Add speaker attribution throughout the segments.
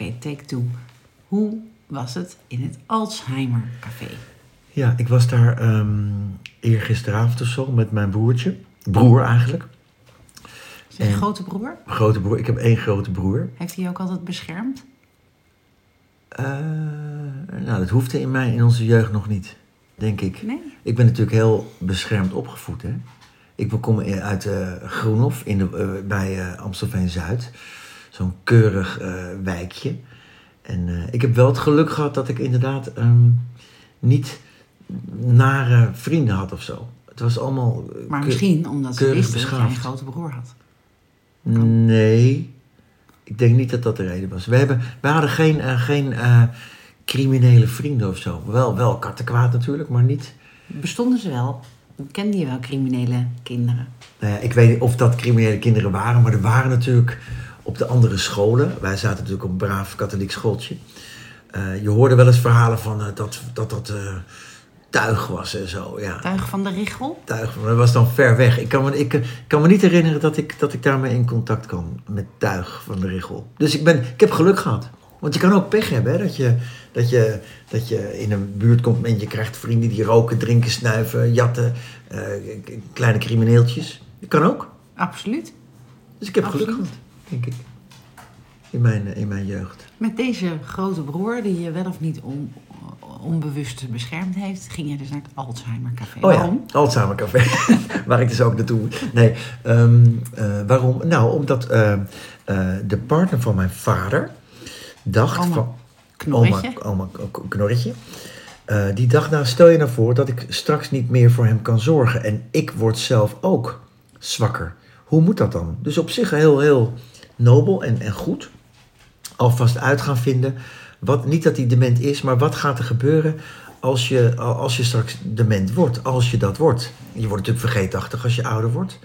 Speaker 1: Oké, take two. Hoe was het in het Alzheimer Café?
Speaker 2: Ja, ik was daar ehm eergisteravond of zo met mijn broertje. Broer eigenlijk. En-
Speaker 1: grote broer?
Speaker 2: Grote broer. Ik heb één grote broer.
Speaker 1: Heeft hij je ook altijd beschermd?
Speaker 2: Eh, nou, dat hoefde in, mij, in onze jeugd nog niet, denk ik.
Speaker 1: Nee?
Speaker 2: Ik ben natuurlijk heel beschermd opgevoed. Hè? Ik kom uit eh Groenhof in de, eh, bij eh, Amstelveen-Zuid. Zo'n keurig eh, wijkje. En eh, ik heb wel het geluk gehad dat ik inderdaad ehm, niet nare vrienden had of zo. Het was allemaal... eh,
Speaker 1: Maar misschien omdat ze wisten dat jij een grote broer had.
Speaker 2: Nee, ik denk niet dat dat de reden was. We, hebben, we hadden geen, geen criminele vrienden of zo. Wel, wel kattenkwaad natuurlijk, maar niet...
Speaker 1: Bestonden ze wel? Kende je wel criminele kinderen?
Speaker 2: Nou ja, ik weet niet of dat criminele kinderen waren, maar er waren natuurlijk op de andere scholen. Wij zaten natuurlijk op een braaf katholiek schooltje. Eh, je hoorde wel eens verhalen van eh, dat dat, dat eh, tuig was en zo. Ja.
Speaker 1: Tuig van de Richel?
Speaker 2: Tuig, maar dat was dan ver weg. Ik kan me, ik, kan me niet herinneren dat ik, dat ik daarmee in contact kwam met tuig van de Richel. Dus ik, ben, ik heb geluk gehad. Want je kan ook pech hebben, hè? Dat, je, dat, je, dat je in een buurt komt en je krijgt vrienden die roken, drinken, snuiven, jatten, kleine crimineeltjes. Dat kan ook.
Speaker 1: Absoluut.
Speaker 2: Dus ik heb geluk gehad, denk ik. In mijn, eh, in mijn jeugd.
Speaker 1: Met deze grote broer, die je wel of niet on- onbewust beschermd heeft, ging je dus naar het Alzheimer Café.
Speaker 2: Oh
Speaker 1: Waarom?
Speaker 2: Alzheimer Café. Waar ik dus ook naartoe moet. Nee, ehm, eh, waarom? Nou, omdat eh, de partner van mijn vader dacht
Speaker 1: Oma
Speaker 2: van...
Speaker 1: Knorretje.
Speaker 2: Oma, oma Knorretje. Die dacht, nou stel je nou voor dat ik straks niet meer voor hem kan zorgen. En ik word zelf ook zwakker. Hoe moet dat dan? Dus op zich heel, heel nobel en, en goed. Alvast uit gaan vinden. Wat, niet dat hij dement is, maar wat gaat er gebeuren als je, als je straks dement wordt? Als je dat wordt. Je wordt natuurlijk vergeetachtig als je ouder wordt.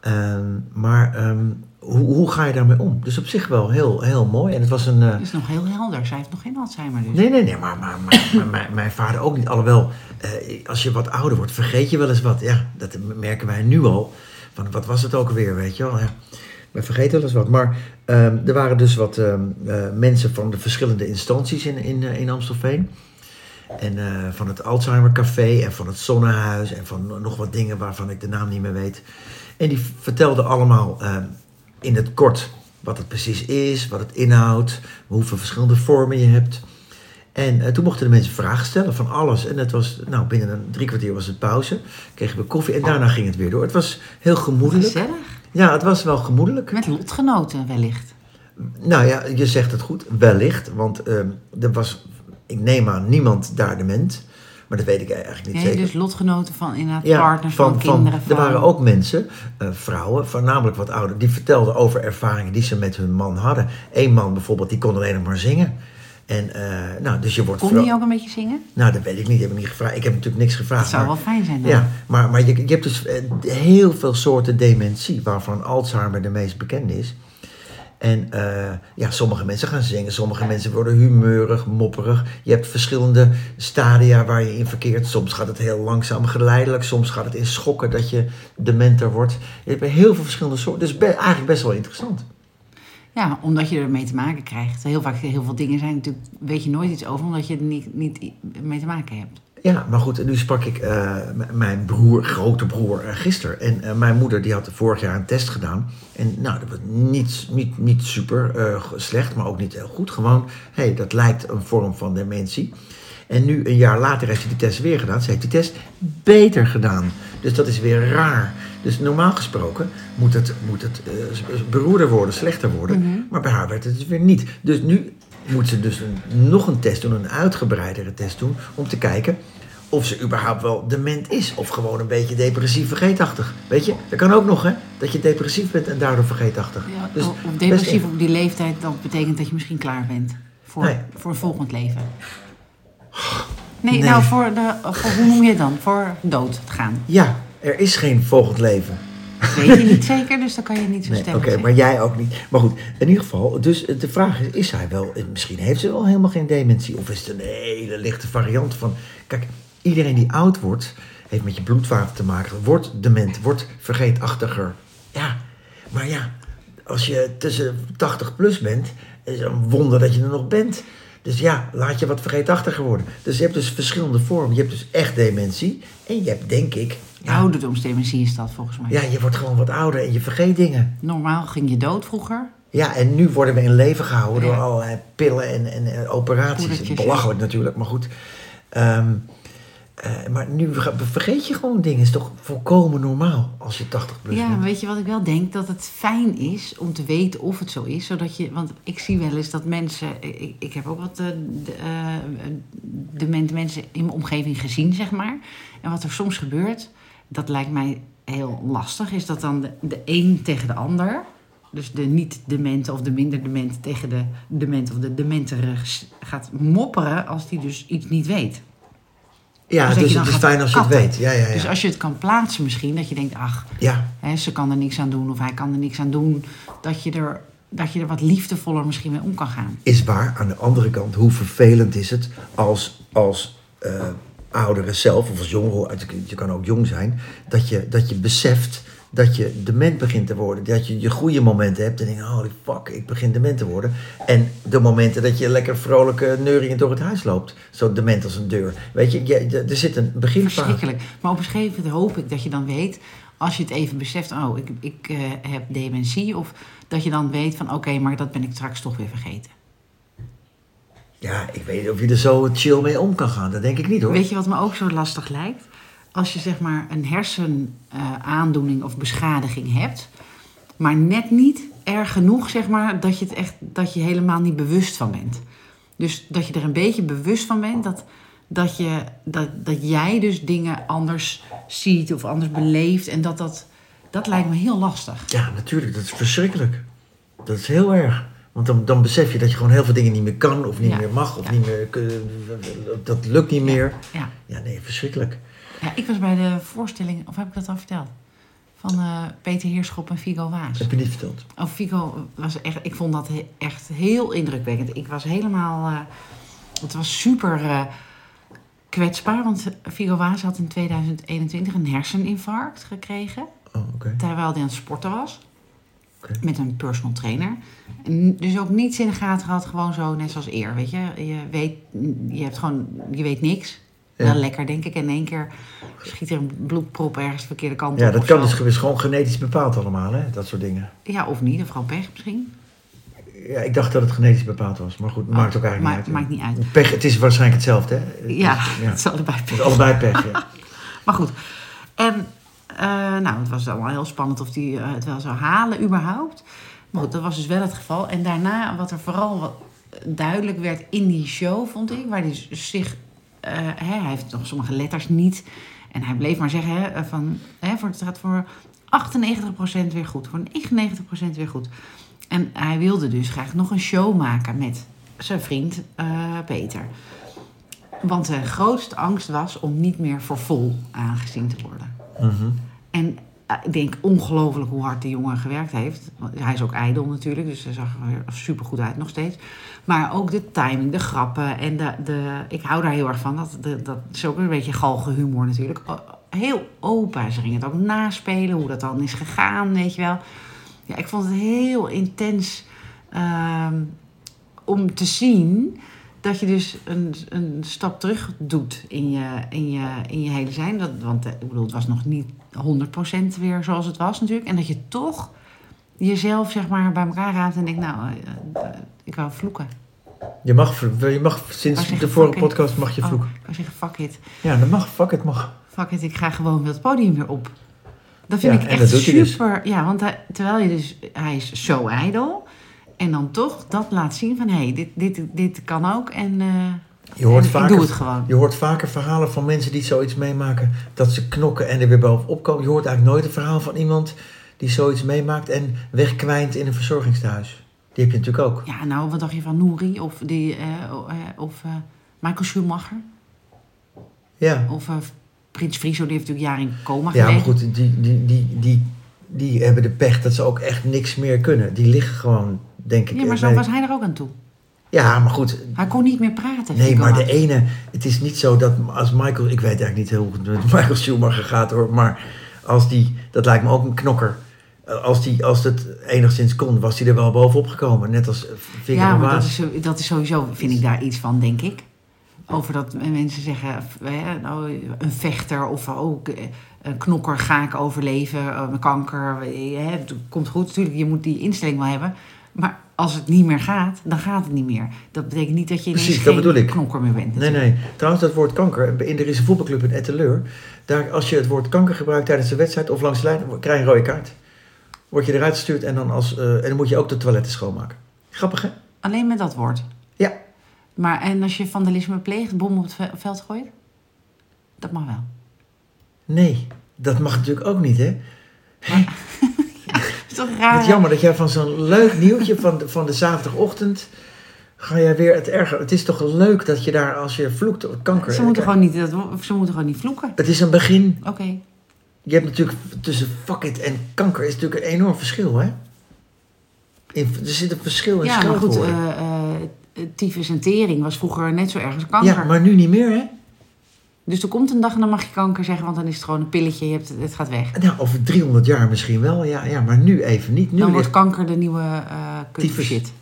Speaker 2: Ehm, maar ehm, hoe, hoe ga je daarmee om? Dus op zich wel heel, heel mooi. En het was een... eh,
Speaker 1: Dat is nog heel helder. Zij heeft nog geen Alzheimer dus.
Speaker 2: Nee, nee, nee, maar, maar, maar, maar mijn, mijn vader ook niet. Alhoewel, eh, als je wat ouder wordt, vergeet je wel eens wat. Ja, dat merken wij nu al. Van, wat was het ook alweer, weet je wel. Ja, we vergeten wel eens wat. Maar ehm, er waren dus wat ehm, eh, mensen van de verschillende instanties in, in, eh, in Amstelveen. En eh, van het Alzheimer Café en van het Zonnehuis en van nog wat dingen waarvan ik de naam niet meer weet. En die vertelden allemaal ehm, in het kort wat het precies is, wat het inhoudt, hoeveel verschillende vormen je hebt. En toen mochten de mensen vragen stellen van alles. En het was, nou, binnen een drie kwartier was het pauze. Kregen we koffie en daarna ging het weer door. Het was heel gemoedelijk.
Speaker 1: Gezellig.
Speaker 2: Ja, het was wel gemoedelijk.
Speaker 1: Met lotgenoten wellicht.
Speaker 2: Nou ja, je zegt het goed, wellicht. Want ehm, er was, ik neem aan, niemand daar dement. Maar dat weet ik eigenlijk niet
Speaker 1: Nee,
Speaker 2: zeker.
Speaker 1: dus lotgenoten van inderdaad partners van,
Speaker 2: van,
Speaker 1: kinderen.
Speaker 2: er waren ook mensen, eh, vrouwen, voornamelijk wat ouder, die vertelden over ervaringen die ze met hun man hadden. Eén man bijvoorbeeld, die kon alleen nog maar zingen. En, eh, nou, dus je wordt
Speaker 1: Kon die ook een beetje zingen?
Speaker 2: Nou, dat weet ik niet, heb ik niet gevraagd. Ik heb natuurlijk niks gevraagd.
Speaker 1: Dat zou
Speaker 2: maar-
Speaker 1: wel fijn zijn dan.
Speaker 2: Ja, maar, maar je, je hebt dus eh, heel veel soorten dementie, waarvan Alzheimer de meest bekende is. En eh, ja, sommige mensen gaan zingen, sommige mensen worden humeurig, mopperig. Je hebt verschillende stadia waar je in verkeert. Soms gaat het heel langzaam, geleidelijk. Soms gaat het in schokken dat je dementer wordt. Je hebt heel veel verschillende soorten. Dus be- eigenlijk best wel interessant.
Speaker 1: Ja, omdat je ermee te maken krijgt. Heel vaak, heel veel dingen zijn natuurlijk, weet je nooit iets over, omdat je er niet, niet mee te maken hebt.
Speaker 2: Ja, maar goed, nu sprak ik m- mijn broer, grote broer, eh, gisteren. En eh, mijn moeder die had vorig jaar een test gedaan. En nou, dat was niet, niet, niet super slecht, maar ook niet heel goed. Gewoon, hé, hey, dat lijkt een vorm van dementie. En nu, een jaar later, heeft ze die test weer gedaan. Ze heeft die test beter gedaan. Dus dat is weer raar. Dus normaal gesproken moet het, moet het eh, beroerder worden, slechter worden. Maar bij haar werd het dus weer niet. Dus nu moet ze dus een, nog een test doen, een uitgebreidere test doen, om te kijken of ze überhaupt wel dement is. Of gewoon een beetje depressief vergeetachtig. Weet je, dat kan ook nog hè, dat je depressief bent en daardoor vergeetachtig.
Speaker 1: Ja,
Speaker 2: Dus
Speaker 1: of depressief op die leeftijd, dat betekent dat je misschien klaar bent voor,
Speaker 2: Nee.
Speaker 1: voor een volgend leven. Nee,
Speaker 2: Nee.
Speaker 1: nou, voor de, voor, hoe noem je het dan? Voor dood gaan.
Speaker 2: Ja, er is geen volgend leven.
Speaker 1: Dat weet je niet zeker, dus dan kan je niet zo
Speaker 2: Nee, Oké, maar jij ook niet. Maar goed, in ieder geval, dus de vraag is, is hij wel, misschien heeft ze wel helemaal geen dementie. Of is het een hele lichte variant van, kijk, iedereen die oud wordt, heeft met je bloedvaten te maken, wordt dement, wordt vergeetachtiger. Ja, maar ja, als je tussen 80 plus bent, is het een wonder dat je er nog bent. Dus ja, laat je wat vergeetachtiger worden. Dus je hebt dus verschillende vormen. Je hebt dus echt dementie. En je hebt, denk ik... Ja,
Speaker 1: is dat volgens mij.
Speaker 2: ja, je wordt gewoon wat ouder en je vergeet dingen.
Speaker 1: Normaal ging je dood vroeger.
Speaker 2: Ja, en nu worden we in leven gehouden door
Speaker 1: Ja.
Speaker 2: allerlei pillen en, en, en operaties. Belachelijk natuurlijk, maar goed. Ehm, eh, maar nu verge- vergeet je gewoon dingen. is toch volkomen normaal als je 80 plus
Speaker 1: Ja,
Speaker 2: bent.
Speaker 1: weet je wat ik wel denk? Dat het fijn is om te weten of het zo is. Zodat je, want ik zie wel eens dat mensen. Ik, ik heb ook wat eh, de, eh, mensen in mijn omgeving gezien, zeg maar. En wat er soms gebeurt, dat lijkt mij heel lastig. Is dat dan de, de een tegen de ander. Dus de niet-demente of de minder demente tegen de demente of de dementere gaat mopperen als die dus iets niet weet.
Speaker 2: Ja,
Speaker 1: Dus
Speaker 2: dus het is fijn als je het weet. Ja, ja, ja.
Speaker 1: Dus als je het kan plaatsen misschien, dat je denkt, ach,
Speaker 2: ja.
Speaker 1: Hè, ze kan er niks aan doen of hij kan er niks aan doen. Dat je er, dat je er wat liefdevoller misschien mee om kan gaan.
Speaker 2: is waar. Aan de andere kant, hoe vervelend is het als, als eh ouderen zelf, of als jongeren, je kan ook jong zijn, dat je, dat je beseft dat je dement begint te worden. Dat je je goede momenten hebt en denkt, holy fuck, ik begin dement te worden. En de momenten dat je lekker vrolijk uh, neuriënd door het huis loopt. Zo dement als een deur. Weet je, je, je- er zit een beginfase.
Speaker 1: Verschrikkelijk. Maar op een gegeven moment hoop ik dat je dan weet, als je het even beseft, oh, ik, ik eh, heb dementie. Of dat je dan weet van, oké, maar dat ben ik straks toch weer vergeten.
Speaker 2: Ja, ik weet niet of je er zo chill mee om kan gaan. Dat denk ik niet hoor.
Speaker 1: Weet je wat me ook zo lastig lijkt? Als je zeg maar een hersenaandoening of beschadiging hebt, maar net niet erg genoeg, zeg maar, dat je het echt dat je helemaal niet bewust van bent. Dus dat je er een beetje bewust van bent dat, dat, je, dat, dat jij dus dingen anders ziet of anders beleeft. En dat dat, dat lijkt me heel lastig.
Speaker 2: Ja, natuurlijk. Dat is verschrikkelijk. Dat is heel erg. Want dan, dan besef je dat je gewoon heel veel dingen niet meer kan of niet
Speaker 1: Ja.
Speaker 2: meer mag of
Speaker 1: Ja.
Speaker 2: niet meer. Dat lukt niet meer.
Speaker 1: Ja.
Speaker 2: Ja, nee, verschrikkelijk.
Speaker 1: ja, ik was bij de voorstelling, of heb ik dat al verteld? Van eh, Peter Heerschop en Figo Waas.
Speaker 2: Heb je niet verteld?
Speaker 1: Oh, Figo was echt, ik vond dat he- echt heel indrukwekkend. Ik was helemaal, eh, het was super eh, kwetsbaar, want Figo Waas had in 2021 een herseninfarct gekregen,
Speaker 2: Oh, oké.
Speaker 1: terwijl hij aan het sporten was. Met een personal trainer. En dus ook niets in de gaten gehad, gewoon zo net zoals eer, weet je. Je weet, je hebt gewoon, je weet niks.
Speaker 2: Ja.
Speaker 1: Wel lekker, denk ik. En in één keer schiet er een bloedprop ergens de verkeerde kant
Speaker 2: Ja,
Speaker 1: op.
Speaker 2: dat
Speaker 1: of
Speaker 2: kan dus is gewoon genetisch bepaald allemaal, hè? Dat soort dingen.
Speaker 1: Ja, of niet, of gewoon pech misschien.
Speaker 2: Ja, ik dacht dat het genetisch bepaald was. Maar goed, maakt ook eigenlijk
Speaker 1: Oh,
Speaker 2: niet uit.
Speaker 1: maakt niet uit.
Speaker 2: Pech, het is waarschijnlijk hetzelfde, hè? Het is-
Speaker 1: Ja,
Speaker 2: ja.
Speaker 1: het is allebei
Speaker 2: Het
Speaker 1: pech.
Speaker 2: is allebei pech, ja.
Speaker 1: Maar goed. En eh, nou, het was allemaal heel spannend of hij het wel zou halen überhaupt. Maar goed, dat was dus wel het geval. En daarna, wat er vooral wat duidelijk werd in die show, vond ik, waar hij zich... eh, hij heeft nog sommige letters niet. En hij bleef maar zeggen van, hè, voor, het gaat voor 98% weer goed, voor 99% weer goed. En hij wilde dus graag nog een show maken met zijn vriend eh, Peter. Want zijn grootste angst was om niet meer voor vol aangezien te worden.
Speaker 2: Mhm.
Speaker 1: En eh, ik denk ongelooflijk hoe hard die jongen gewerkt heeft. Hij is ook ijdel natuurlijk, dus hij zag er super goed uit nog steeds. Maar ook de timing, de grappen en de, de ik hou daar heel erg van. Dat, dat is ook een beetje galgenhumor natuurlijk. Heel open. Ze gingen het ook naspelen, hoe dat dan is gegaan, weet je wel. Ja, ik vond het heel intens ehm, om te zien dat je dus een, een stap terug doet in je, in je, in je hele zijn. Dat, want eh, ik bedoel, het was nog niet 100% weer zoals het was natuurlijk. En dat je toch jezelf zeg maar bij elkaar raadt en denkt, nou, eh, eh, ik wou vloeken.
Speaker 2: Je mag, je mag sinds
Speaker 1: zeggen,
Speaker 2: de vorige podcast mag je
Speaker 1: Oh,
Speaker 2: vloeken.
Speaker 1: ik wou zeggen, fuck it.
Speaker 2: Ja, dat mag. Fuck it, mag.
Speaker 1: Fuck it, ik ga gewoon weer het podium weer op. Dat vind
Speaker 2: Ja,
Speaker 1: ik echt
Speaker 2: dus.
Speaker 1: super. Ja, want hij, terwijl je dus, hij is zo ijdel. En dan toch dat laat zien van, hé, hey, dit, dit, dit kan ook. En, eh,
Speaker 2: Je hoort, vaker,
Speaker 1: het gewoon.
Speaker 2: je hoort vaker verhalen van mensen die zoiets meemaken. Dat ze knokken en er weer bovenop komen. Je hoort eigenlijk nooit een verhaal van iemand die zoiets meemaakt en wegkwijnt in een verzorgingstehuis. Die heb je natuurlijk ook.
Speaker 1: Ja, nou, wat dacht je van Nouri of, die, eh, eh, of eh, Michael Schumacher?
Speaker 2: Ja,
Speaker 1: Of Prins Friso, die heeft natuurlijk jaren in coma
Speaker 2: ja maar
Speaker 1: gelegen.
Speaker 2: goed, die, die, die, die, die hebben de pech dat ze ook echt niks meer kunnen. Die liggen gewoon, denk ik.
Speaker 1: Ja, maar zo
Speaker 2: bij-
Speaker 1: was hij er ook aan toe.
Speaker 2: Ja, maar goed.
Speaker 1: Hij kon niet meer praten.
Speaker 2: Nee, maar de ene, het is niet zo dat als Michael, ik weet eigenlijk niet heel goed met Michael Schumacher gaat hoor, maar als die, dat lijkt me ook een knokker. Eh, Als, die, als het enigszins kon, was hij er wel bovenop gekomen. Net als eh, Vinger
Speaker 1: Ja, maar dat is, dat is sowieso, vind ik daar iets van, denk ik. Over dat mensen zeggen, hè, nou, een vechter of ook eh, een knokker ga ik overleven, eh, een kanker. eh, Hè, het komt goed, natuurlijk, je moet die instelling wel hebben. Maar als het niet meer gaat, dan gaat het niet meer. Dat betekent niet dat je ineens
Speaker 2: Precies, dat bedoel ik.
Speaker 1: knokker meer bent.
Speaker 2: Nee, nee. Trouwens, dat woord kanker. In, er is een voetbalclub in Etteleur. Daar, als je het woord kanker gebruikt tijdens de wedstrijd of langs de lijn, krijg je een rode kaart. Word je eruit gestuurd en dan, als, eh, en dan moet je ook de toiletten schoonmaken. Grappig, hè?
Speaker 1: Alleen met dat woord.
Speaker 2: Ja.
Speaker 1: Maar en als je vandalisme pleegt, bom op het ve- veld gooit? Dat mag wel.
Speaker 2: Nee, dat mag natuurlijk ook niet, hè?
Speaker 1: is toch raar?
Speaker 2: Het jammer dat jij van zo'n leuk nieuwtje van de, van de zaterdagochtend... ga jij weer het erger. Het is toch leuk dat je daar, als je vloekt op kanker...
Speaker 1: Ze moeten, gewoon niet, dat, ze moeten gewoon niet vloeken.
Speaker 2: Het is een begin.
Speaker 1: Oké.
Speaker 2: Je hebt natuurlijk tussen fuck it en kanker is natuurlijk een enorm verschil, hè? In, er zit een verschil in
Speaker 1: Ja, maar goed, eh eh tyfus en tering was vroeger net zo erg als kanker.
Speaker 2: Ja, maar nu niet meer, hè?
Speaker 1: Dus er komt een dag en dan mag je kanker zeggen, want dan is het gewoon een pilletje, je hebt, het gaat weg.
Speaker 2: Nou, over 300 jaar misschien wel, ja, ja maar nu even niet. Nu
Speaker 1: dan wordt kanker de nieuwe
Speaker 2: Tyfus.
Speaker 1: shit.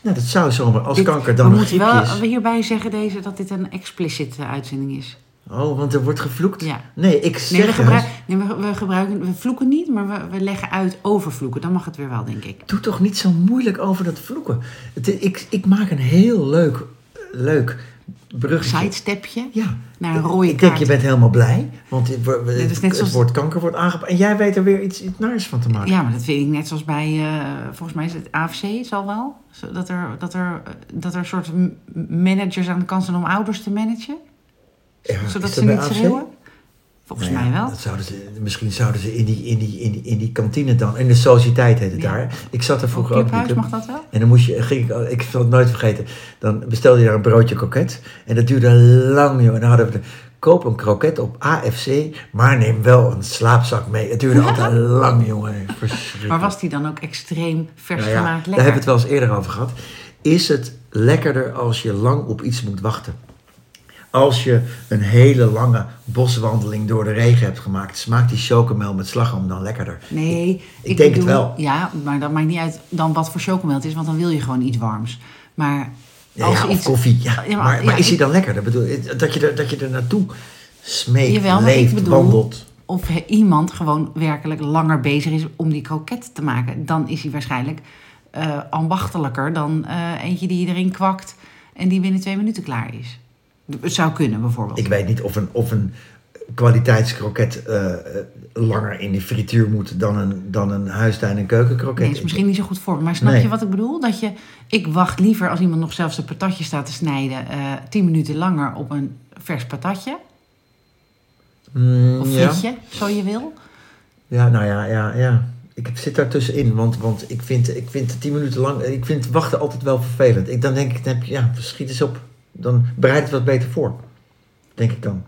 Speaker 2: nou, dat zou zomaar als
Speaker 1: Dit-
Speaker 2: kanker dan
Speaker 1: we
Speaker 2: een
Speaker 1: moeten wel
Speaker 2: is.
Speaker 1: hierbij zeggen deze, dat dit een explicit eh, uitzending is.
Speaker 2: Oh, want er wordt gevloekt?
Speaker 1: Ja.
Speaker 2: Nee, ik
Speaker 1: Nee,
Speaker 2: zeg
Speaker 1: we, gebruik, nee we, we gebruiken, we vloeken niet, maar we, we leggen uit over vloeken. Dan mag het weer wel, denk ik.
Speaker 2: doe toch niet zo moeilijk over dat vloeken. Het, ik, ik maak een heel leuk, leuk bruggetje.
Speaker 1: Sidestepje
Speaker 2: Ja.
Speaker 1: Naar een rode
Speaker 2: ik denk, je bent helemaal blij, want het, wo-
Speaker 1: is net
Speaker 2: het woord kanker wordt aangepakt. En jij weet er weer iets, iets naars van te maken.
Speaker 1: Ja, maar dat vind ik net zoals bij, eh, volgens mij is het AFC, zal wel. Dat er, dat er, dat er soort managers aan de kant zijn om ouders te managen.
Speaker 2: Ja,
Speaker 1: zodat ze niet
Speaker 2: AFC?
Speaker 1: schreeuwen. Volgens
Speaker 2: Nou ja,
Speaker 1: mij wel.
Speaker 2: Dat zouden ze, misschien zouden ze in die, in, die, in, die, in die kantine dan, in de sociëteit heet het
Speaker 1: Ja.
Speaker 2: daar. Ik zat er vroeger ook club.
Speaker 1: mag dat wel?
Speaker 2: En dan moest je, ging ik, ik zal het nooit vergeten, dan bestelde je daar een broodje kroket. En dat duurde lang, joh. En dan hadden we de, koop een kroket op AFC, maar neem wel een slaapzak mee. Het duurde altijd lang, jongen.
Speaker 1: Maar was die dan ook extreem vers
Speaker 2: Nou ja,
Speaker 1: gemaakt
Speaker 2: Daar hebben we het wel eens eerder over gehad. Is het lekkerder als je lang op iets moet wachten? Als je een hele lange boswandeling door de regen hebt gemaakt, smaakt die chocomel met slagroom dan lekkerder?
Speaker 1: Nee,
Speaker 2: ik denk het wel.
Speaker 1: Ja, maar dat maakt niet uit dan wat voor chocomel het is, want dan wil je gewoon iets warms. Maar
Speaker 2: Ja,
Speaker 1: als
Speaker 2: ja,
Speaker 1: iets...
Speaker 2: koffie. Ja.
Speaker 1: Ja, maar-
Speaker 2: maar, maar
Speaker 1: ja,
Speaker 2: is die dan lekkerder? Bedoel, dat, je er, dat je er naartoe smeekt,
Speaker 1: Jawel, maar ik
Speaker 2: leeft,
Speaker 1: bedoel-
Speaker 2: wandelt.
Speaker 1: Of iemand gewoon werkelijk langer bezig is om die kroket te maken, dan is hij waarschijnlijk eh ambachtelijker dan eh, eentje die erin kwakt en die binnen twee minuten klaar is. Het zou kunnen bijvoorbeeld.
Speaker 2: Ik weet niet of een, of een kwaliteitskroket eh, langer in de frituur moet dan een, dan een huistuin- en keukenkroket.
Speaker 1: Nee, is misschien niet zo goed voor. Maar snap
Speaker 2: Nee.
Speaker 1: je wat ik bedoel? Dat je, ik wacht liever als iemand nog zelfs een patatje staat te snijden, eh tien minuten langer op een vers patatje.
Speaker 2: Mm,
Speaker 1: Of
Speaker 2: ja.
Speaker 1: frietje, zo je wil.
Speaker 2: Ja, nou ja, ja, ja. Ik zit daar tussenin, want, want ik, vind, ik vind tien minuten lang, ik vind wachten altijd wel vervelend. Ik, dan denk ik, dan heb je, ja, schiet eens op. Dan bereid het wat beter voor. Denk ik dan.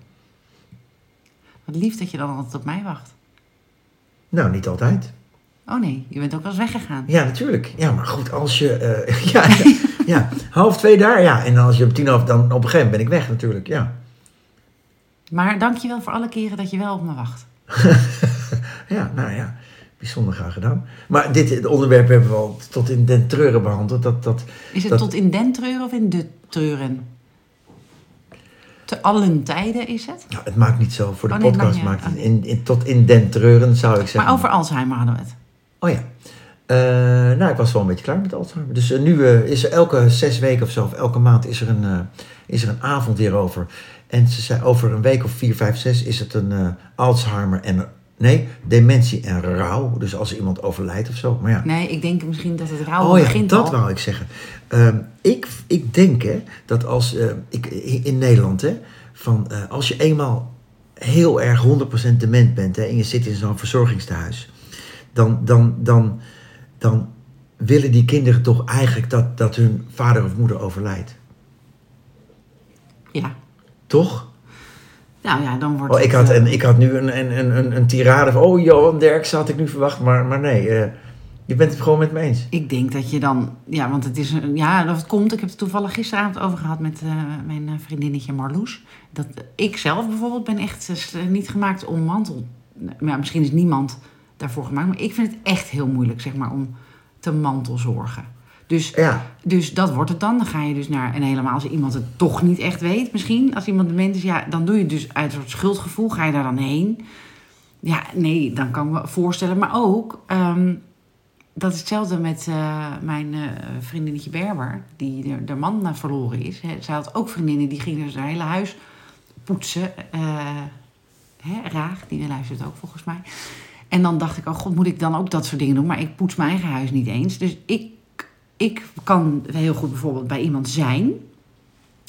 Speaker 1: Wat lief dat je dan altijd op mij wacht.
Speaker 2: Nou, niet altijd.
Speaker 1: Oh nee, je bent ook wel eens weggegaan.
Speaker 2: Ja, natuurlijk. Ja, maar goed, als je, eh, ja, ja, ja, half twee daar, ja. En als je om tien half, dan op een gegeven moment ben ik weg natuurlijk, ja.
Speaker 1: Maar dank je wel voor alle keren dat je wel op me wacht.
Speaker 2: Ja, nou ja, bijzonder graag gedaan. Maar dit het onderwerp hebben we al tot in den treuren behandeld. Dat, dat,
Speaker 1: Is het
Speaker 2: Dat-
Speaker 1: tot in den treuren of in de treuren? Te allen tijden is het?
Speaker 2: nou, het maakt niet zo, voor de
Speaker 1: Oh, nee,
Speaker 2: podcast
Speaker 1: maakt
Speaker 2: het in, in, tot in den treuren, zou ik zeggen.
Speaker 1: Maar over Alzheimer hadden we het.
Speaker 2: Oh ja. Eh, nou, ik was wel een beetje klaar met Alzheimer. Dus eh, nu eh, is er elke zes weken of zo, of elke maand, is er een, is er een avond hierover. En ze zei, over een week of vier, vijf, zes is het een Alzheimer en... Nee, dementie en rouw. Dus als iemand overlijdt of zo. Maar ja.
Speaker 1: Nee, ik denk misschien dat het rouwen
Speaker 2: Oh ja,
Speaker 1: begint
Speaker 2: dat
Speaker 1: al.
Speaker 2: wou ik zeggen. Ehm, ik, ik denk hè, dat als... eh, ik, in Nederland, hè, van, eh, als je eenmaal heel erg 100% dement bent... Hè, en je zit in zo'n verzorgingstehuis... Dan, dan, dan, dan willen die kinderen toch eigenlijk dat, dat hun vader of moeder overlijdt.
Speaker 1: Ja.
Speaker 2: Toch?
Speaker 1: Nou ja, dan wordt
Speaker 2: Oh, ik,
Speaker 1: het,
Speaker 2: had,
Speaker 1: eh,
Speaker 2: en, ik had nu een, een, een, een, tirade van... Oh, Johan Derksen had ik nu verwacht. Maar, maar nee, eh, je bent het gewoon met me eens.
Speaker 1: Ik denk dat je dan, ja, want het is, een- ja, dat het komt. Ik heb het toevallig gisteravond over gehad met eh, mijn eh, vriendinnetje Marloes. Dat ik zelf bijvoorbeeld ben echt eh, niet gemaakt om mantel. Maar ja, misschien is niemand daarvoor gemaakt. Maar ik vind het echt heel moeilijk, zeg maar, om te mantelzorgen. Dus,
Speaker 2: Ja,
Speaker 1: dus dat wordt het dan. Dan ga je dus naar... En helemaal als iemand het toch niet echt weet misschien. Als iemand dement is, ja, dan doe je het dus uit een soort schuldgevoel. Ga je daar dan heen? Ja, nee, dan kan ik me voorstellen. Maar ook, ehm, dat is hetzelfde met eh, mijn eh, vriendinnetje Berber. Die de man eh, verloren is. Hè. Zij had ook vriendinnen die gingen dus haar hele huis poetsen. eh, Raag, die luistert ook volgens mij. En dan dacht ik, oh god, moet ik dan ook dat soort dingen doen? Maar ik poets mijn eigen huis niet eens. Dus ik, ik kan heel goed bijvoorbeeld bij iemand zijn.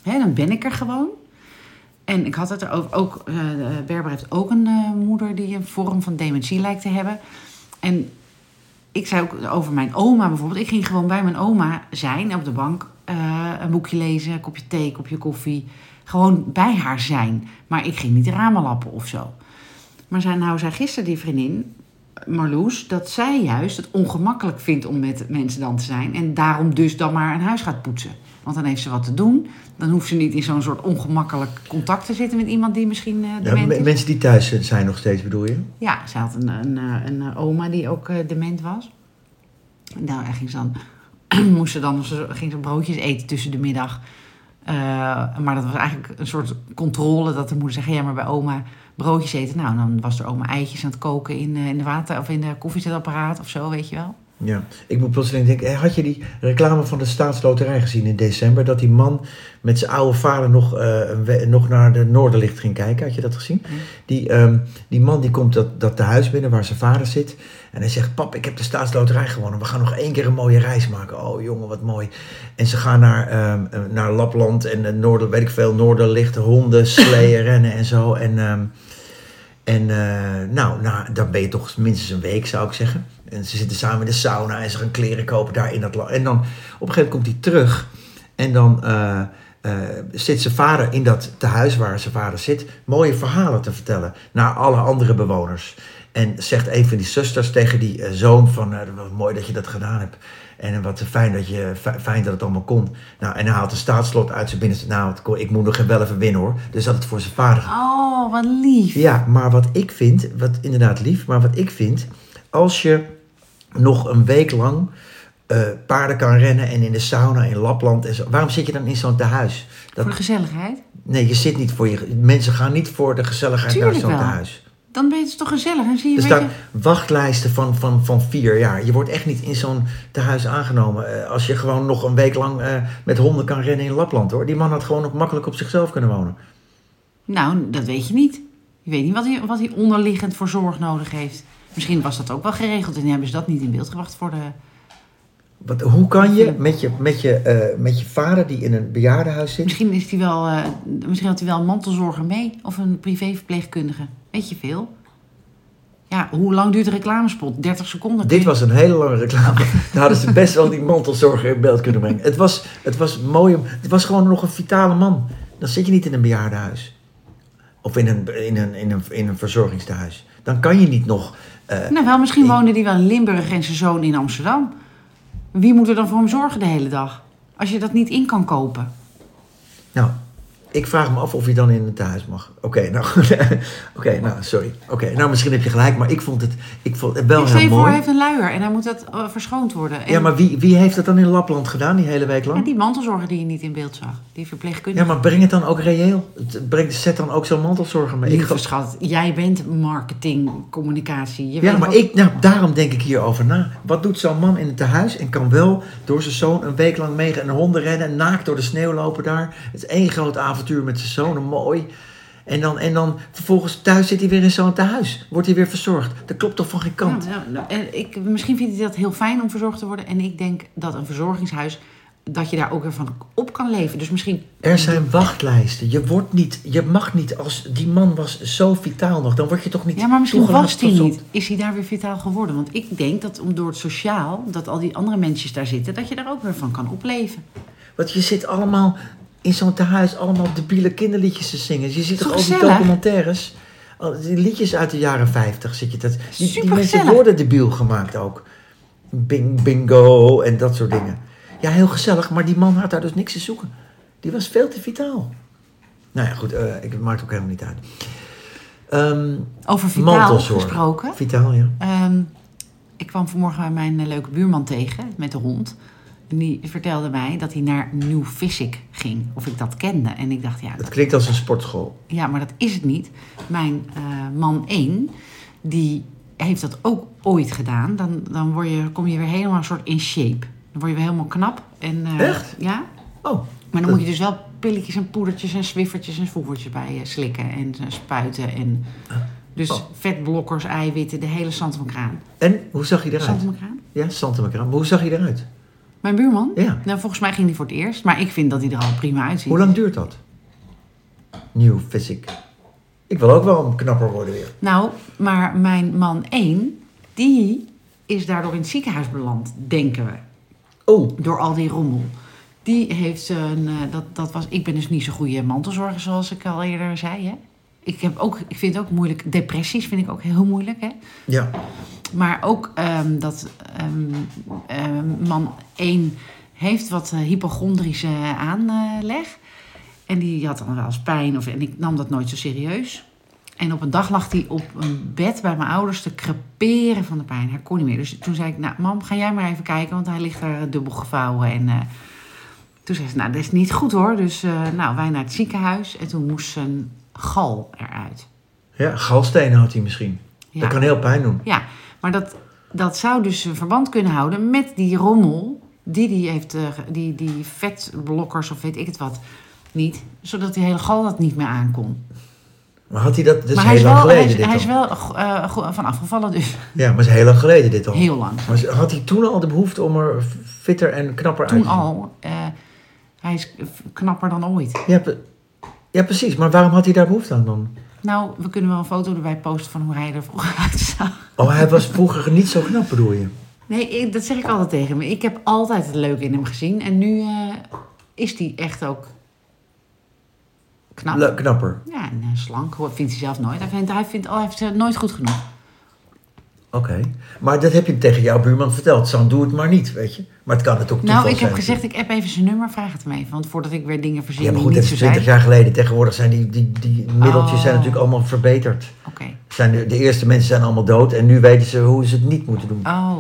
Speaker 1: Hè, dan ben ik er gewoon. En ik had het er ook, ook Berber heeft ook een moeder die een vorm van dementie lijkt te hebben. En ik zei ook over mijn oma bijvoorbeeld. Ik ging gewoon bij mijn oma zijn op de bank. eh, een boekje lezen, een kopje thee, een kopje koffie. Gewoon bij haar zijn. Maar ik ging niet ramen lappen of zo. Maar zei, nou zei gisteren die vriendin, Marloes, dat zij juist het ongemakkelijk vindt om met mensen dan te zijn. En daarom dus dan maar een huis gaat poetsen. Want dan heeft ze wat te doen. Dan hoeft ze niet in zo'n soort ongemakkelijk contact te zitten met iemand die misschien eh
Speaker 2: Ja,
Speaker 1: dement
Speaker 2: me-
Speaker 1: is.
Speaker 2: mensen die thuis zijn nog steeds, bedoel je?
Speaker 1: Ja, ze had een, een, eh, een, eh, oma die ook dement was. En daar ging ze dan, moest ze dan ze ging ze broodjes eten tussen de middag. Maar dat was eigenlijk een soort controle dat de moeder zei: ja, maar bij oma broodjes eten. Nou, dan was er oma eitjes aan het koken in, in de water of in de koffiezetapparaat of zo, weet je wel.
Speaker 2: Ja, ik moet plotseling denken, eh, had je die reclame van de staatsloterij gezien in december? Dat die man met zijn oude vader nog, eh, nog naar de Noorderlicht ging kijken. Had je dat gezien? Die, ehm, die man die komt dat, dat tehuis binnen waar zijn vader zit. En hij zegt, pap, ik heb de staatsloterij gewonnen. We gaan nog één keer een mooie reis maken. Oh jongen, wat mooi. En ze gaan naar, ehm, eh, naar Lapland en uh, Noorder, weet ik veel, Noorderlicht, honden, sleeën, rennen en zo. En... ehm, en eh, nou, nou, dan ben je toch minstens een week, zou ik zeggen. En ze zitten samen in de sauna en ze gaan kleren kopen daar in dat land. En dan op een gegeven moment komt hij terug. En dan eh, eh, zit zijn vader in dat tehuis waar zijn vader zit. Mooie verhalen te vertellen naar alle andere bewoners. En zegt een van die zusters tegen die zoon van... wat mooi dat je dat gedaan hebt. En wat fijn dat, je, fi- fijn dat het allemaal kon. Nou, en hij haalt een staatslot uit zijn binnenste. Nou, ik moet nog wel even winnen hoor. Dus had het voor zijn vader
Speaker 1: Oh, wat lief.
Speaker 2: ja, maar wat ik vind, wat inderdaad lief, maar wat ik vind, als je nog een week lang eh, paarden kan rennen en in de sauna in Lapland en zo, waarom zit je dan in zo'n tehuis? Dat,
Speaker 1: Voor de gezelligheid.
Speaker 2: nee, je zit niet voor je. Mensen gaan niet voor de gezelligheid
Speaker 1: Tuurlijk
Speaker 2: naar zo'n tehuis.
Speaker 1: Dan ben je het toch gezellig. En zie je,
Speaker 2: staan
Speaker 1: je,
Speaker 2: wachtlijsten van, van, van vier jaar. Je wordt echt niet in zo'n tehuis aangenomen. eh, als je gewoon nog een week lang eh, met honden kan rennen in Lapland hoor. Die man had gewoon ook makkelijk op zichzelf kunnen wonen.
Speaker 1: Nou, dat weet je niet. Je weet niet wat hij, wat hij onderliggend voor zorg nodig heeft. Misschien was dat ook wel geregeld en hebben ze dat niet in beeld gebracht voor de...
Speaker 2: Wat, hoe kan je met je, met, je, eh, met je vader die in een bejaardenhuis zit...
Speaker 1: Misschien, is hij wel, eh, misschien had hij wel een mantelzorger mee of een privéverpleegkundige. Weet je veel? Ja, hoe lang duurt de reclamespot? 30 seconden?
Speaker 2: Dit was een hele lange reclame. Daar hadden ze best wel die mantelzorger in beeld kunnen brengen. Het was, het was mooi. Het was gewoon nog een vitale man. Dan zit je niet in een bejaardenhuis. Of in een, in een, in een, in een verzorgingstehuis. Dan kan je niet nog... eh,
Speaker 1: Nou wel, misschien
Speaker 2: Ik-
Speaker 1: woonde hij wel in Limburg en zijn zoon in Amsterdam. Wie moet er dan voor hem zorgen de hele dag? Als je dat niet in kan kopen.
Speaker 2: nou, ik vraag me af of je dan in een tehuis mag. Oké, nou. Oké, nou, sorry. Oké, nou, misschien heb je gelijk. Maar ik vond het, ik vond het wel heel
Speaker 1: voor,
Speaker 2: mooi.
Speaker 1: hij heeft een luier en hij moet dat eh, verschoond worden. En
Speaker 2: Ja, maar wie, wie heeft dat dan in Lapland gedaan, die hele week lang?
Speaker 1: Ja, die mantelzorger die je niet in beeld zag. Die verpleegkundige.
Speaker 2: Ja, maar breng het dan ook reëel. Het- Breng, zet dan ook zo'n mantelzorger mee. Ik
Speaker 1: schat, jij bent marketing, communicatie. Je
Speaker 2: Ja, maar
Speaker 1: wat-
Speaker 2: ik, nou, daarom denk ik hierover na. Wat doet zo'n man in het tehuis en kan wel door zijn zoon een week lang mee en honden rennen, naakt door de sneeuw lopen daar. Het is één groot avontuur met zijn zoon, mooi. En dan, en dan vervolgens thuis zit hij weer in zo'n tehuis. Wordt hij weer verzorgd. Dat klopt toch van geen kant?
Speaker 1: Nou, nou, en ik, misschien vindt hij dat heel fijn om verzorgd te worden. En ik denk dat een verzorgingshuis, dat je daar ook weer van op kan leven. Dus misschien...
Speaker 2: Er zijn wachtlijsten. Je wordt niet, je mag niet als die man was zo vitaal nog, dan word je toch niet.
Speaker 1: Ja, maar misschien was hij niet. Is hij daar weer vitaal geworden? Want ik denk dat om door het sociaal, dat al die andere mensen daar zitten, dat je daar ook weer van kan opleven.
Speaker 2: Want je zit allemaal in zo'n tehuis allemaal debiele kinderliedjes te zingen. Je ziet
Speaker 1: Toch
Speaker 2: al die documentaires, al die liedjes uit de jaren 50 zit je dat. Die, die mensen worden debiel gemaakt ook. Bing, bingo en dat soort dingen. Ja, heel gezellig, maar die man had daar dus niks te zoeken. Die was veel te vitaal. Nou ja, goed, eh, ik, het maakt ook helemaal niet uit. Ehm,
Speaker 1: Over vitaal gesproken.
Speaker 2: Vitaal, ja.
Speaker 1: Ehm, ik kwam vanmorgen mijn eh, leuke buurman tegen met de hond. Die vertelde mij dat hij naar New Physic ging. Of ik dat kende. En ik dacht, ja,
Speaker 2: Het
Speaker 1: dat,
Speaker 2: klinkt als een sportschool.
Speaker 1: ja maar dat is het niet. Mijn eh, man 1, die heeft dat ook ooit gedaan. Dan, dan word je, kom je weer helemaal een soort in shape. Dan word je weer helemaal knap. En, eh,
Speaker 2: Echt?
Speaker 1: Ja.
Speaker 2: Oh,
Speaker 1: Maar dan
Speaker 2: Dat-
Speaker 1: moet je dus wel pilletjes en poedertjes en zwiffertjes en voevertjes bij je slikken en eh, spuiten. En, dus
Speaker 2: Oh.
Speaker 1: vetblokkers, eiwitten, de hele kraan.
Speaker 2: en hoe zag hij eruit?
Speaker 1: kraan?
Speaker 2: Ja, Santemacraan. Maar hoe zag hij eruit?
Speaker 1: Mijn buurman?
Speaker 2: Ja.
Speaker 1: Nou, volgens mij ging die voor het eerst. Maar ik vind dat hij er al prima uitziet.
Speaker 2: Hoe lang duurt dat? New Physic. Ik wil ook wel een knapper worden weer.
Speaker 1: Nou, maar mijn man 1, die is daardoor in het ziekenhuis beland, denken we.
Speaker 2: Oh,
Speaker 1: Door al die rommel. Die heeft een, eh, dat, dat was, ik ben dus niet zo'n goede mantelzorger zoals ik al eerder zei. Hè? Ik, heb ook, ik vind het ook moeilijk, depressies vind ik ook heel moeilijk. Hè?
Speaker 2: ja.
Speaker 1: Maar ook ehm, dat ehm, ehm, man 1 heeft wat eh, hypochondrische aanleg. En die had dan wel eens pijn. Of, en ik nam dat nooit zo serieus. En op een dag lag hij op een bed bij mijn ouders te creperen van de pijn. Hij kon niet meer. Dus toen zei ik, nou mam, ga jij maar even kijken. Want hij ligt daar dubbel gevouwen. En eh, toen zei ze, nou dat is niet goed hoor. Dus eh, nou, wij naar het ziekenhuis. En toen moest zijn gal eruit.
Speaker 2: Ja, galstenen had hij misschien.
Speaker 1: Ja.
Speaker 2: Dat kan heel pijn doen.
Speaker 1: Ja, maar dat, dat zou dus een verband kunnen houden met die rommel die die heeft, eh, die, die vetblokkers of weet ik het wat, niet. Zodat die hele gal dat niet meer aankon.
Speaker 2: Maar had hij dat... Dus
Speaker 1: maar
Speaker 2: heel lang
Speaker 1: wel, hij
Speaker 2: geleden
Speaker 1: is,
Speaker 2: dit
Speaker 1: hij is wel go- van afgevallen dus.
Speaker 2: Ja, maar is heel lang geleden dit al.
Speaker 1: Heel lang.
Speaker 2: Maar had hij toen al de behoefte om er fitter en knapper uit
Speaker 1: Toen
Speaker 2: te zien?
Speaker 1: al. hij is knapper dan ooit.
Speaker 2: Ja, ja, precies. Maar waarom had hij daar behoefte aan dan?
Speaker 1: Nou, we kunnen wel een foto erbij posten van hoe hij er vroeger uitzag.
Speaker 2: Oh, hij was vroeger niet zo knap, bedoel je?
Speaker 1: Nee, ik- dat zeg ik altijd tegen hem. Ik heb altijd het leuke in hem gezien. En nu eh, is hij echt ook knap.
Speaker 2: Le- knapper.
Speaker 1: Ja, en eh, slank vindt hij zelf nooit. Hij vindt, hij vindt, oh, hij vindt het nooit goed genoeg.
Speaker 2: Oké. Maar dat heb je tegen jouw buurman verteld. Zo doe het maar niet, weet je. Maar het kan het ook toeval
Speaker 1: Nou, ik
Speaker 2: zijn.
Speaker 1: heb gezegd, ik heb even zijn nummer, vraag het hem even. Want voordat ik weer dingen verzin
Speaker 2: Ja, maar goed, dat is
Speaker 1: zo
Speaker 2: 20
Speaker 1: zijn.
Speaker 2: jaar geleden. Tegenwoordig zijn die, die, die middeltjes
Speaker 1: Oh.
Speaker 2: zijn natuurlijk allemaal verbeterd.
Speaker 1: Oké.
Speaker 2: Zijn de, de eerste mensen zijn allemaal dood. En nu weten ze hoe ze het niet moeten doen.
Speaker 1: Oh.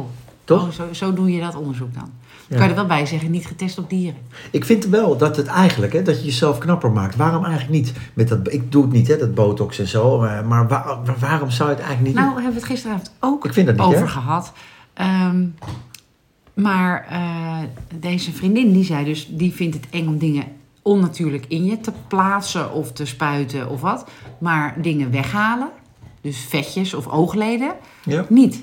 Speaker 2: Toch?
Speaker 1: Oh, zo, zo doe je dat onderzoek dan.
Speaker 2: Ja.
Speaker 1: Kan je er wel bij zeggen, niet getest op dieren.
Speaker 2: Ik vind wel dat het eigenlijk, hè, dat je jezelf knapper maakt. Waarom eigenlijk niet? Met dat, ik doe het niet, hè, dat botox en zo. Maar, maar waar- waar- waarom zou je het eigenlijk niet
Speaker 1: Nou, hebben we het gisteravond ook
Speaker 2: Ik vind dat niet
Speaker 1: over gehad. Ehm, maar eh, deze vriendin, die zei dus, die vindt het eng om dingen onnatuurlijk in je te plaatsen of te spuiten of wat. Maar dingen weghalen, dus vetjes of oogleden,
Speaker 2: doen? Ja.
Speaker 1: niet.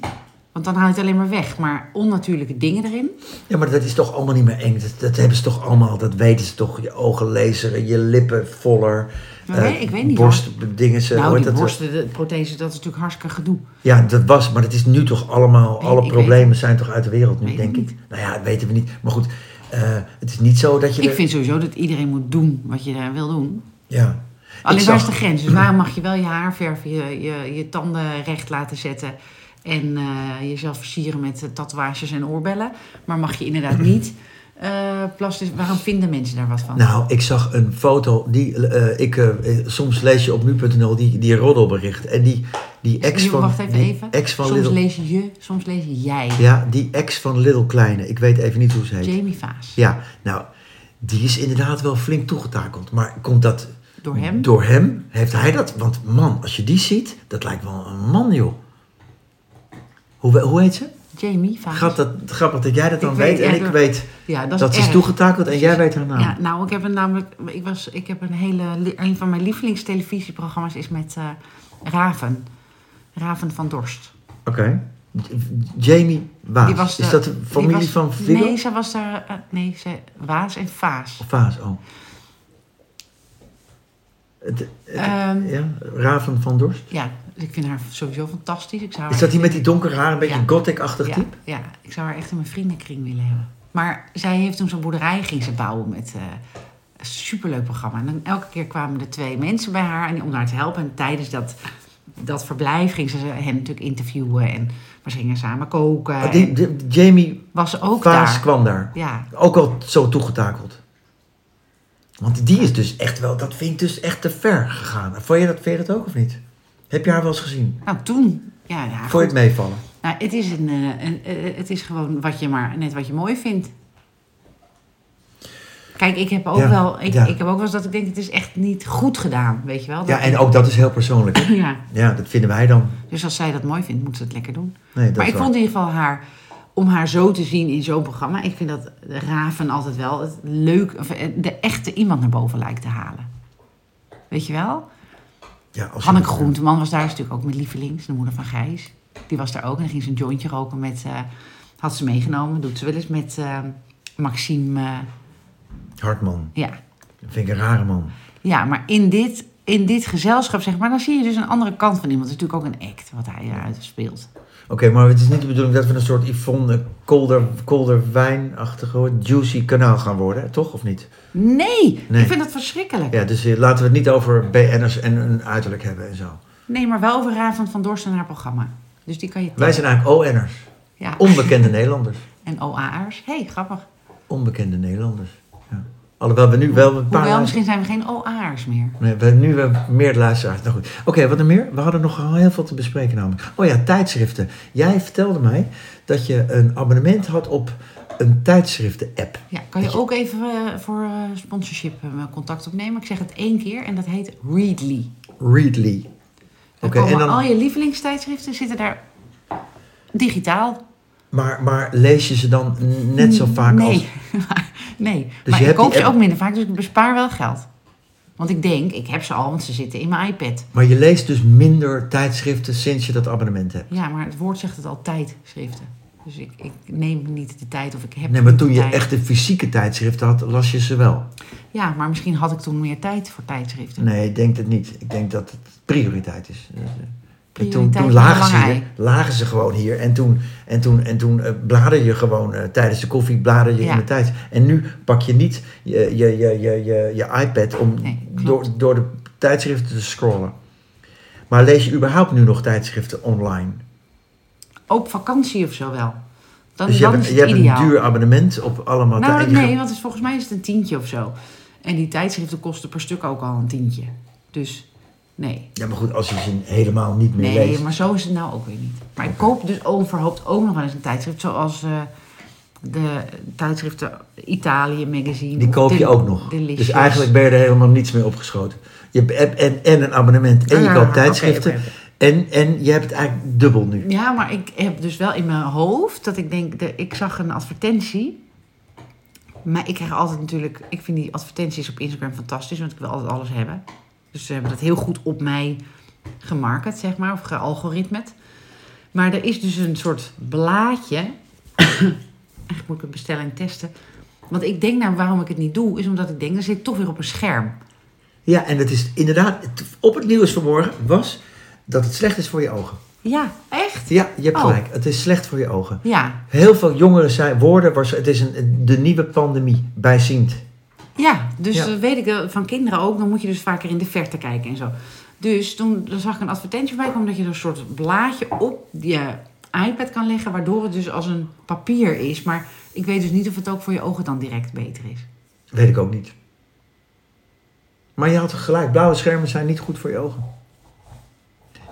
Speaker 1: Want dan haal je het alleen maar weg. Maar onnatuurlijke dingen erin.
Speaker 2: ja, maar dat is toch allemaal niet meer eng. Dat, dat hebben ze toch allemaal, dat weten ze toch. Je ogen laseren, je lippen voller.
Speaker 1: Maar nee, ik weet niet,
Speaker 2: Borstdingen, ze,
Speaker 1: nou, die
Speaker 2: dat?
Speaker 1: borsten, de prothese, dat is natuurlijk hartstikke gedoe.
Speaker 2: Ja, dat was, maar dat is nu toch allemaal,
Speaker 1: Nee,
Speaker 2: alle problemen zijn toch uit de wereld nu, denk
Speaker 1: ik.
Speaker 2: Nou ja, dat weten we niet. Maar goed, eh, het is niet zo dat je...
Speaker 1: Ik
Speaker 2: er-
Speaker 1: vind sowieso dat iedereen moet doen wat je eh, wil doen.
Speaker 2: Ja.
Speaker 1: Alleen waar is de grens? Dus waarom mag je wel je haar verven, je, je, je tanden recht laten zetten en eh, jezelf versieren met eh, tatoeages en oorbellen, maar mag je inderdaad niet plastisch? Waarom vinden mensen daar wat van?
Speaker 2: Nou, ik zag een foto, die, ik, soms lees je op nu.nl die, die roddelbericht. En die, die ex van...
Speaker 1: Wacht even.
Speaker 2: Ex van
Speaker 1: soms
Speaker 2: Little,
Speaker 1: lees je, soms lees jij.
Speaker 2: Ja, die ex van Little Kleine. Ik weet even niet hoe ze heet.
Speaker 1: Jamie Vaas.
Speaker 2: Ja, nou, die is inderdaad wel flink toegetakeld. Maar komt dat
Speaker 1: Door hem?
Speaker 2: door hem? Heeft hij dat? Want man, als je die ziet, dat lijkt wel een man, joh. Hoe, hoe heet ze?
Speaker 1: Jamie.
Speaker 2: Grappig dat, grappig dat jij dat dan
Speaker 1: Ik
Speaker 2: weet,
Speaker 1: weet-
Speaker 2: en ik
Speaker 1: door-
Speaker 2: weet
Speaker 1: ja, dat,
Speaker 2: dat, ze is toegetakeld en jij weet haar naam.
Speaker 1: Ja, nou, ik heb een namelijk, ik was, ik heb een hele, een van mijn lievelingstelevisieprogramma's is met eh, Raven, Raven van Dorst.
Speaker 2: Oké. Jamie Waas.
Speaker 1: Die was
Speaker 2: is dat de familie
Speaker 1: was-
Speaker 2: van Viggo?
Speaker 1: Nee, ze was daar, eh, nee, ze, Waas en Vaas.
Speaker 2: Vaas, oh. Het, het-
Speaker 1: Ehm,
Speaker 2: ja, Raven van Dorst.
Speaker 1: Ja, ik vind haar sowieso fantastisch. Ik zou haar
Speaker 2: Is dat die met die donkere haar, een beetje
Speaker 1: Ja.
Speaker 2: gothic-achtig
Speaker 1: ja,
Speaker 2: type?
Speaker 1: ja, ik zou haar echt in mijn vriendenkring willen hebben. Maar zij heeft toen zo'n boerderij ging ze bouwen met eh, een superleuk programma. En dan elke keer kwamen er twee mensen bij haar en, om haar te helpen. En tijdens dat, dat verblijf ging ze hen natuurlijk interviewen. En, maar ze gingen samen koken.
Speaker 2: Oh, die,
Speaker 1: en
Speaker 2: die- Jamie
Speaker 1: was ook
Speaker 2: Vaas
Speaker 1: daar.
Speaker 2: kwam daar.
Speaker 1: Ja,
Speaker 2: Ook al zo toegetakeld. Want die is dus echt wel, dat vind ik dus echt te ver gegaan. Vond je dat, vind je dat ook of niet? Heb je haar wel eens gezien?
Speaker 1: Nou, toen. Ja, ja
Speaker 2: Vond je het meevallen?
Speaker 1: Nou, het is, een, eh, een, eh, het is gewoon wat je maar, net wat je mooi vindt. Kijk, ik heb ook
Speaker 2: Ja,
Speaker 1: wel, ik,
Speaker 2: ja.
Speaker 1: ik heb ook wel eens dat ik denk, het is echt niet goed gedaan, weet je wel. Dat-
Speaker 2: Ja, en ook dat is heel persoonlijk.
Speaker 1: ja,
Speaker 2: Ja, dat vinden wij dan.
Speaker 1: dus als zij dat mooi vindt, moet ze het lekker doen.
Speaker 2: Nee, dat
Speaker 1: maar ik vond in ieder geval haar, om haar zo te zien in zo'n programma, ik vind dat Raven altijd wel het leuk, of eh, de echte iemand naar boven lijkt te halen. Weet je wel?
Speaker 2: Ja, als
Speaker 1: Hanneke Groenteman was daar natuurlijk ook met Lievelings, de moeder van Gijs. Die was daar ook en dan ging ze een jointje roken met, eh, had ze meegenomen, doet ze wel eens met eh, Maxime. eh,
Speaker 2: Hartman.
Speaker 1: ja.
Speaker 2: Dat vind ik een rare man.
Speaker 1: ja, maar in dit, in dit gezelschap, zeg maar, dan zie je dus een andere kant van iemand. Het is natuurlijk ook een act wat hij eruit speelt.
Speaker 2: Oké, maar het is niet de bedoeling dat we een soort Yvonne Kolder, Kolder wijnachtige juicy kanaal gaan worden, toch? Of niet?
Speaker 1: Nee,
Speaker 2: Nee.
Speaker 1: ik vind dat verschrikkelijk.
Speaker 2: Ja, dus eh, laten we het niet over BN'ers en hun uiterlijk hebben en zo.
Speaker 1: Nee, maar wel over Raven van Dorst en haar programma. Dus die kan je
Speaker 2: Wij zijn eigenlijk ON'ers.
Speaker 1: Ja.
Speaker 2: Onbekende Nederlanders.
Speaker 1: En OA'ers. hey, grappig.
Speaker 2: Onbekende Nederlanders. Alhoewel we nu wel een paar...
Speaker 1: Hoewel, misschien zijn we geen OA'ers meer.
Speaker 2: Nee, we hebben nu wel meer luisteraars. Nou goed. Oké, wat er meer? We hadden nog heel veel te bespreken namelijk. Oh ja, tijdschriften. Jij vertelde mij dat je een abonnement had op een tijdschriften-app.
Speaker 1: Ja, kan je ook even eh, voor eh, sponsorship eh, contact opnemen? Ik zeg het één keer en dat heet Readly.
Speaker 2: Readly. Oké, en dan...
Speaker 1: al je lievelingstijdschriften zitten daar digitaal.
Speaker 2: Maar, maar lees je ze dan net zo vaak
Speaker 1: nee.
Speaker 2: als...
Speaker 1: nee,
Speaker 2: Dus
Speaker 1: maar
Speaker 2: je
Speaker 1: ik koop ze ook minder vaak, dus ik bespaar wel geld. Want ik denk, ik heb ze al, want ze zitten in mijn iPad.
Speaker 2: Maar je leest dus minder tijdschriften sinds je dat abonnement hebt.
Speaker 1: Ja, maar het woord zegt het al, tijdschriften. Dus ik, ik neem niet de tijd of ik heb
Speaker 2: Nee, maar toen je
Speaker 1: tijd.
Speaker 2: echte fysieke tijdschriften had, las je ze wel.
Speaker 1: Ja, maar misschien had ik toen meer tijd voor tijdschriften.
Speaker 2: Nee, ik denk het niet. Ik denk dat het prioriteit is. Toen, toen lagen, ze hier, lagen ze gewoon hier. En toen, en toen, en toen eh, blader je gewoon eh, tijdens de koffie blader je
Speaker 1: Ja.
Speaker 2: in de tijd. En nu pak je niet je, je, je, je, je, je iPad om
Speaker 1: Nee,
Speaker 2: door, door de tijdschriften te scrollen. Maar lees je überhaupt nu nog tijdschriften online?
Speaker 1: Op vakantie of zo wel. Dan,
Speaker 2: dus je
Speaker 1: dan
Speaker 2: hebt,
Speaker 1: is
Speaker 2: een-
Speaker 1: het
Speaker 2: je hebt
Speaker 1: ideaal.
Speaker 2: een duur abonnement op allemaal
Speaker 1: nou,
Speaker 2: tij-
Speaker 1: nee, want volgens mij is het een tientje of zo. En die tijdschriften kosten per stuk ook al een tientje. Dus nee.
Speaker 2: Ja, maar goed, als je ze helemaal niet meer
Speaker 1: Nee,
Speaker 2: leest.
Speaker 1: maar zo is het nou ook weer niet. Maar ik koop dus onverhoopt ook nog wel eens een tijdschrift. Zoals eh, de tijdschriften Italië Magazine.
Speaker 2: Die koop je ook nog.
Speaker 1: Delicious.
Speaker 2: Dus eigenlijk ben je er helemaal niets mee opgeschoten. Je hebt en, en een abonnement en
Speaker 1: Ah,
Speaker 2: je
Speaker 1: ja,
Speaker 2: koopt tijdschriften. En, en je hebt het eigenlijk dubbel nu.
Speaker 1: Ja, maar ik heb dus wel in mijn hoofd dat ik denk, de, ik zag een advertentie. Maar ik krijg altijd natuurlijk, ik vind die advertenties op Instagram fantastisch, want ik wil altijd alles hebben. Dus ze hebben dat heel goed op mij gemarket, zeg maar, of gealgoritmet. Maar er is dus een soort blaadje. Eigenlijk moet ik een bestelling testen. Want ik denk nou, waarom ik het niet doe, is omdat ik denk, dan zit toch weer op een scherm.
Speaker 2: Ja, en het is inderdaad, op het nieuws vanmorgen was dat het slecht is voor je ogen.
Speaker 1: Ja, echt?
Speaker 2: Ja, je hebt
Speaker 1: Oh.
Speaker 2: gelijk. Het is slecht voor je ogen.
Speaker 1: Ja,
Speaker 2: Heel veel jongeren zijn woorden, het is een, de nieuwe pandemie, bijziend.
Speaker 1: Ja, dus
Speaker 2: Ja.
Speaker 1: dat weet ik eh, van kinderen ook. Dan moet je dus vaker in de verte kijken en zo. Dus toen dan zag ik een advertentie bij komen dat je een soort blaadje op je iPad kan leggen, waardoor het dus als een papier is. Maar ik weet dus niet of het ook voor je ogen dan direct beter is.
Speaker 2: Weet ik ook niet. Maar je had gelijk, blauwe schermen zijn niet goed voor je ogen.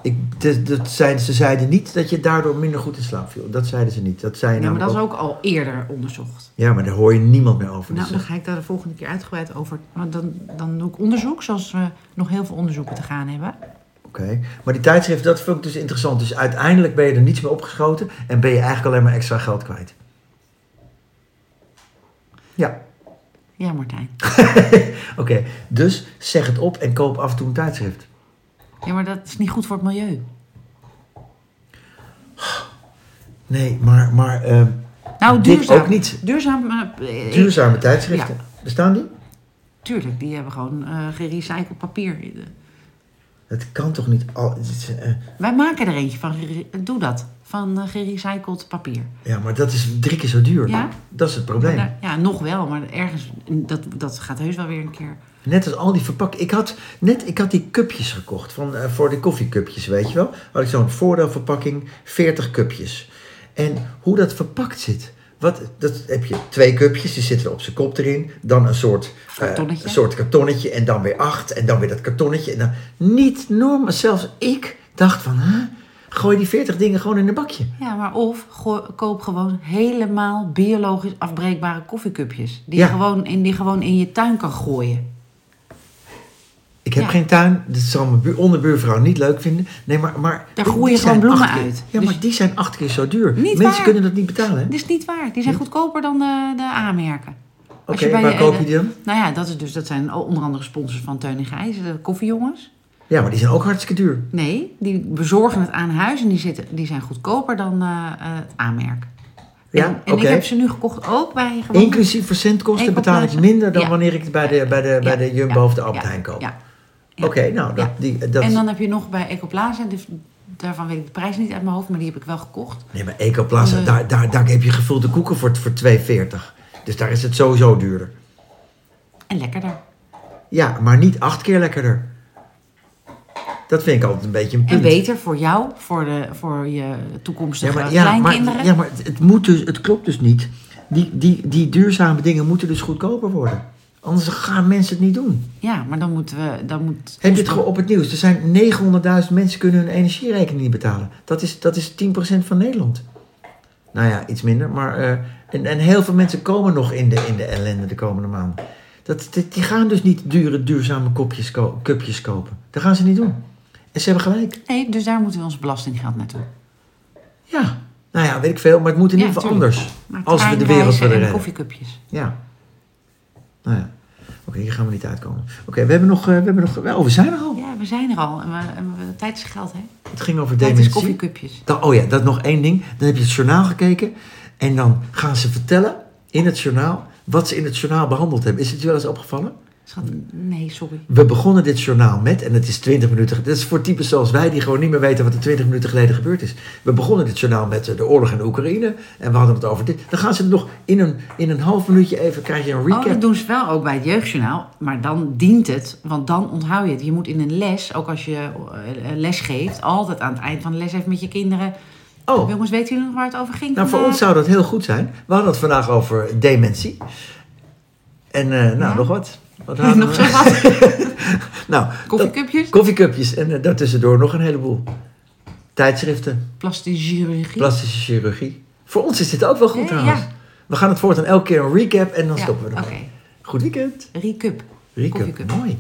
Speaker 2: Ik, de- zeiden, ze zeiden niet dat je daardoor minder goed in slaap viel. Dat zeiden ze niet. Dat zei
Speaker 1: Ja, maar dat is ook al eerder onderzocht.
Speaker 2: Ja, maar daar hoor je niemand meer over.
Speaker 1: Nou,
Speaker 2: Dus,
Speaker 1: dan ga ik daar de volgende keer uitgebreid over. Maar dan, dan doe ik onderzoek, zoals we nog heel veel onderzoeken te gaan hebben.
Speaker 2: Oké, maar die tijdschrift, dat vond ik dus interessant. Dus uiteindelijk ben je er niets meer opgeschoten en ben je eigenlijk alleen maar extra geld kwijt. Ja,
Speaker 1: Ja, Martijn.
Speaker 2: oké. Dus zeg het op en koop af en toe een tijdschrift.
Speaker 1: Ja, maar dat is niet goed voor het milieu.
Speaker 2: Nee, maar, maar eh,
Speaker 1: Nou,
Speaker 2: dit
Speaker 1: duurzaam.
Speaker 2: ook niet.
Speaker 1: Eh, eh,
Speaker 2: Duurzame tijdschriften. Bestaan die?
Speaker 1: Tuurlijk, die hebben gewoon eh gerecycled papier.
Speaker 2: Het kan toch niet al... is, eh,
Speaker 1: Wij maken er eentje van. Doe dat. Van eh, gerecycled papier.
Speaker 2: ja, maar dat is drie keer zo duur.
Speaker 1: Ja?
Speaker 2: Dat is het probleem.
Speaker 1: Daar- ja, nog wel, maar ergens, dat, dat gaat heus wel weer een keer.
Speaker 2: Net als al die verpakkingen. Ik had net ik had die cupjes gekocht van, eh, voor de koffiecupjes, weet je wel. Had ik zo'n voordeelverpakking, 40 cupjes. En hoe dat verpakt zit. Wat, dat heb je twee cupjes, die zitten op zijn kop erin. Dan een soort, eh,
Speaker 1: Kartonnetje.
Speaker 2: een soort kartonnetje en dan weer acht. En dan weer dat kartonnetje. En dan, niet normaal. Zelfs ik, dacht van, hè? Gooi die 40 dingen gewoon in een bakje.
Speaker 1: Ja, maar of koop gewoon helemaal biologisch afbreekbare koffiecupjes. Die,
Speaker 2: Ja.
Speaker 1: gewoon in, die gewoon in je tuin kan gooien.
Speaker 2: Ik heb
Speaker 1: Ja.
Speaker 2: geen tuin, dat zal mijn buur, onderbuurvrouw niet leuk vinden. Nee, maar, maar
Speaker 1: Daar groeien gewoon bloemen
Speaker 2: keer-
Speaker 1: uit.
Speaker 2: Ja,
Speaker 1: Dus-
Speaker 2: maar die zijn acht keer zo duur.
Speaker 1: Niet
Speaker 2: Mensen
Speaker 1: waar.
Speaker 2: kunnen dat niet betalen. hè?
Speaker 1: Dat is niet waar. Die zijn goedkoper dan de, de A-merken.
Speaker 2: Oké, waar
Speaker 1: je-
Speaker 2: koop
Speaker 1: eh,
Speaker 2: je die dan?
Speaker 1: Nou ja, dat, is dus, dat zijn onder andere sponsors van Teun en Gijs, de koffiejongens.
Speaker 2: Ja, maar die zijn ook hartstikke duur.
Speaker 1: Nee, die bezorgen het aan huis en die, zitten, die zijn goedkoper dan eh, eh, het A-merk.
Speaker 2: Ja,
Speaker 1: en en ik heb ze nu gekocht ook bij gewoon...
Speaker 2: Inclusief verzendkosten betaal ik minder dan
Speaker 1: Ja.
Speaker 2: wanneer ik het bij de, bij de, bij de Jumbo
Speaker 1: ja,
Speaker 2: of de Albert Heijn koop.
Speaker 1: Ja.
Speaker 2: Oké, nou, dat, die, dat...
Speaker 1: En dan heb je nog bij Ecoplaza, dus daarvan weet ik de prijs niet uit mijn hoofd, maar die heb ik wel gekocht.
Speaker 2: Nee, maar Ecoplaza,
Speaker 1: Eh.
Speaker 2: daar, daar, daar heb je gevulde koeken voor, voor 2,40. Dus daar is het sowieso duurder.
Speaker 1: En lekkerder.
Speaker 2: Ja, maar niet acht keer lekkerder. Dat vind ik altijd een beetje een punt.
Speaker 1: En beter voor jou, voor, de, voor je toekomstige
Speaker 2: ja, maar, ja,
Speaker 1: kleinkinderen.
Speaker 2: maar, ja, maar het, het moet dus, het klopt dus niet. Die, die, die duurzame dingen moeten dus goedkoper worden. Anders gaan mensen het niet doen.
Speaker 1: Ja, maar dan moeten we... Dan moet,
Speaker 2: Heb je het gewoon op het nieuws? Er zijn 900.000 mensen kunnen hun energierekening niet betalen. Dat is, dat is 10% van Nederland. Nou ja, iets minder. Maar, eh, en, en heel veel mensen komen nog in de, in de ellende de komende maanden. Dat, dat- die gaan dus niet dure, duurzame kopjes, ko- cupjes kopen. Dat gaan ze niet doen. En ze hebben gelijk.
Speaker 1: Nee, dus daar moeten we ons belastinggeld naartoe.
Speaker 2: Ja, nou ja, weet ik veel. Maar het moet in ieder geval anders. Als we de wereld willen
Speaker 1: en
Speaker 2: redden.
Speaker 1: koffiecupjes.
Speaker 2: Ja. Nou ja. Oké, hier gaan we niet uitkomen. Oké, we hebben nog... eh, we, hebben nog oh, we zijn er al.
Speaker 1: Ja, we zijn er al. En we, en we, tijd is geld, hè?
Speaker 2: Het ging over
Speaker 1: Tijd
Speaker 2: dementie.
Speaker 1: koffiecupjes.
Speaker 2: Oh ja, dat nog één ding. Dan heb je het journaal gekeken. En dan gaan ze vertellen in het journaal wat ze in het journaal behandeld hebben. Is het je wel eens opgevallen?
Speaker 1: Schat, nee, sorry.
Speaker 2: We begonnen dit journaal met, en het is 20 minuten. Dat is voor types zoals wij die gewoon niet meer weten wat er 20 minuten geleden gebeurd is. We begonnen dit journaal met eh, de oorlog in de Oekraïne. En we hadden het over dit. Dan gaan ze het nog in een, in een half minuutje even, krijg je een
Speaker 1: Oh,
Speaker 2: recap.
Speaker 1: dat doen ze wel ook bij het jeugdjournaal. Maar dan dient het, want dan onthoud je het. Je moet in een les, ook als je eh, les geeft, altijd aan het eind van de les even met je kinderen.
Speaker 2: Oh,
Speaker 1: Jongens, weten jullie nog waar het over ging?
Speaker 2: nou voor ons zou dat heel goed zijn. We hadden het vandaag over dementie. En eh, nou,
Speaker 1: Ja?
Speaker 2: nog wat. Wat hadden
Speaker 1: nog
Speaker 2: we?
Speaker 1: zo wat?
Speaker 2: nou,
Speaker 1: Koffiecupjes?
Speaker 2: Koffiecupjes en eh, daartussendoor nog een heleboel. Tijdschriften,
Speaker 1: Plastische chirurgie.
Speaker 2: plastische chirurgie. Voor ons is dit ook wel goed
Speaker 1: Ja,
Speaker 2: trouwens.
Speaker 1: ja.
Speaker 2: We gaan het voortaan elke keer een recap en dan
Speaker 1: Ja,
Speaker 2: stoppen we ermee. Goed weekend. Recap,
Speaker 1: Koffiecup.
Speaker 2: mooi.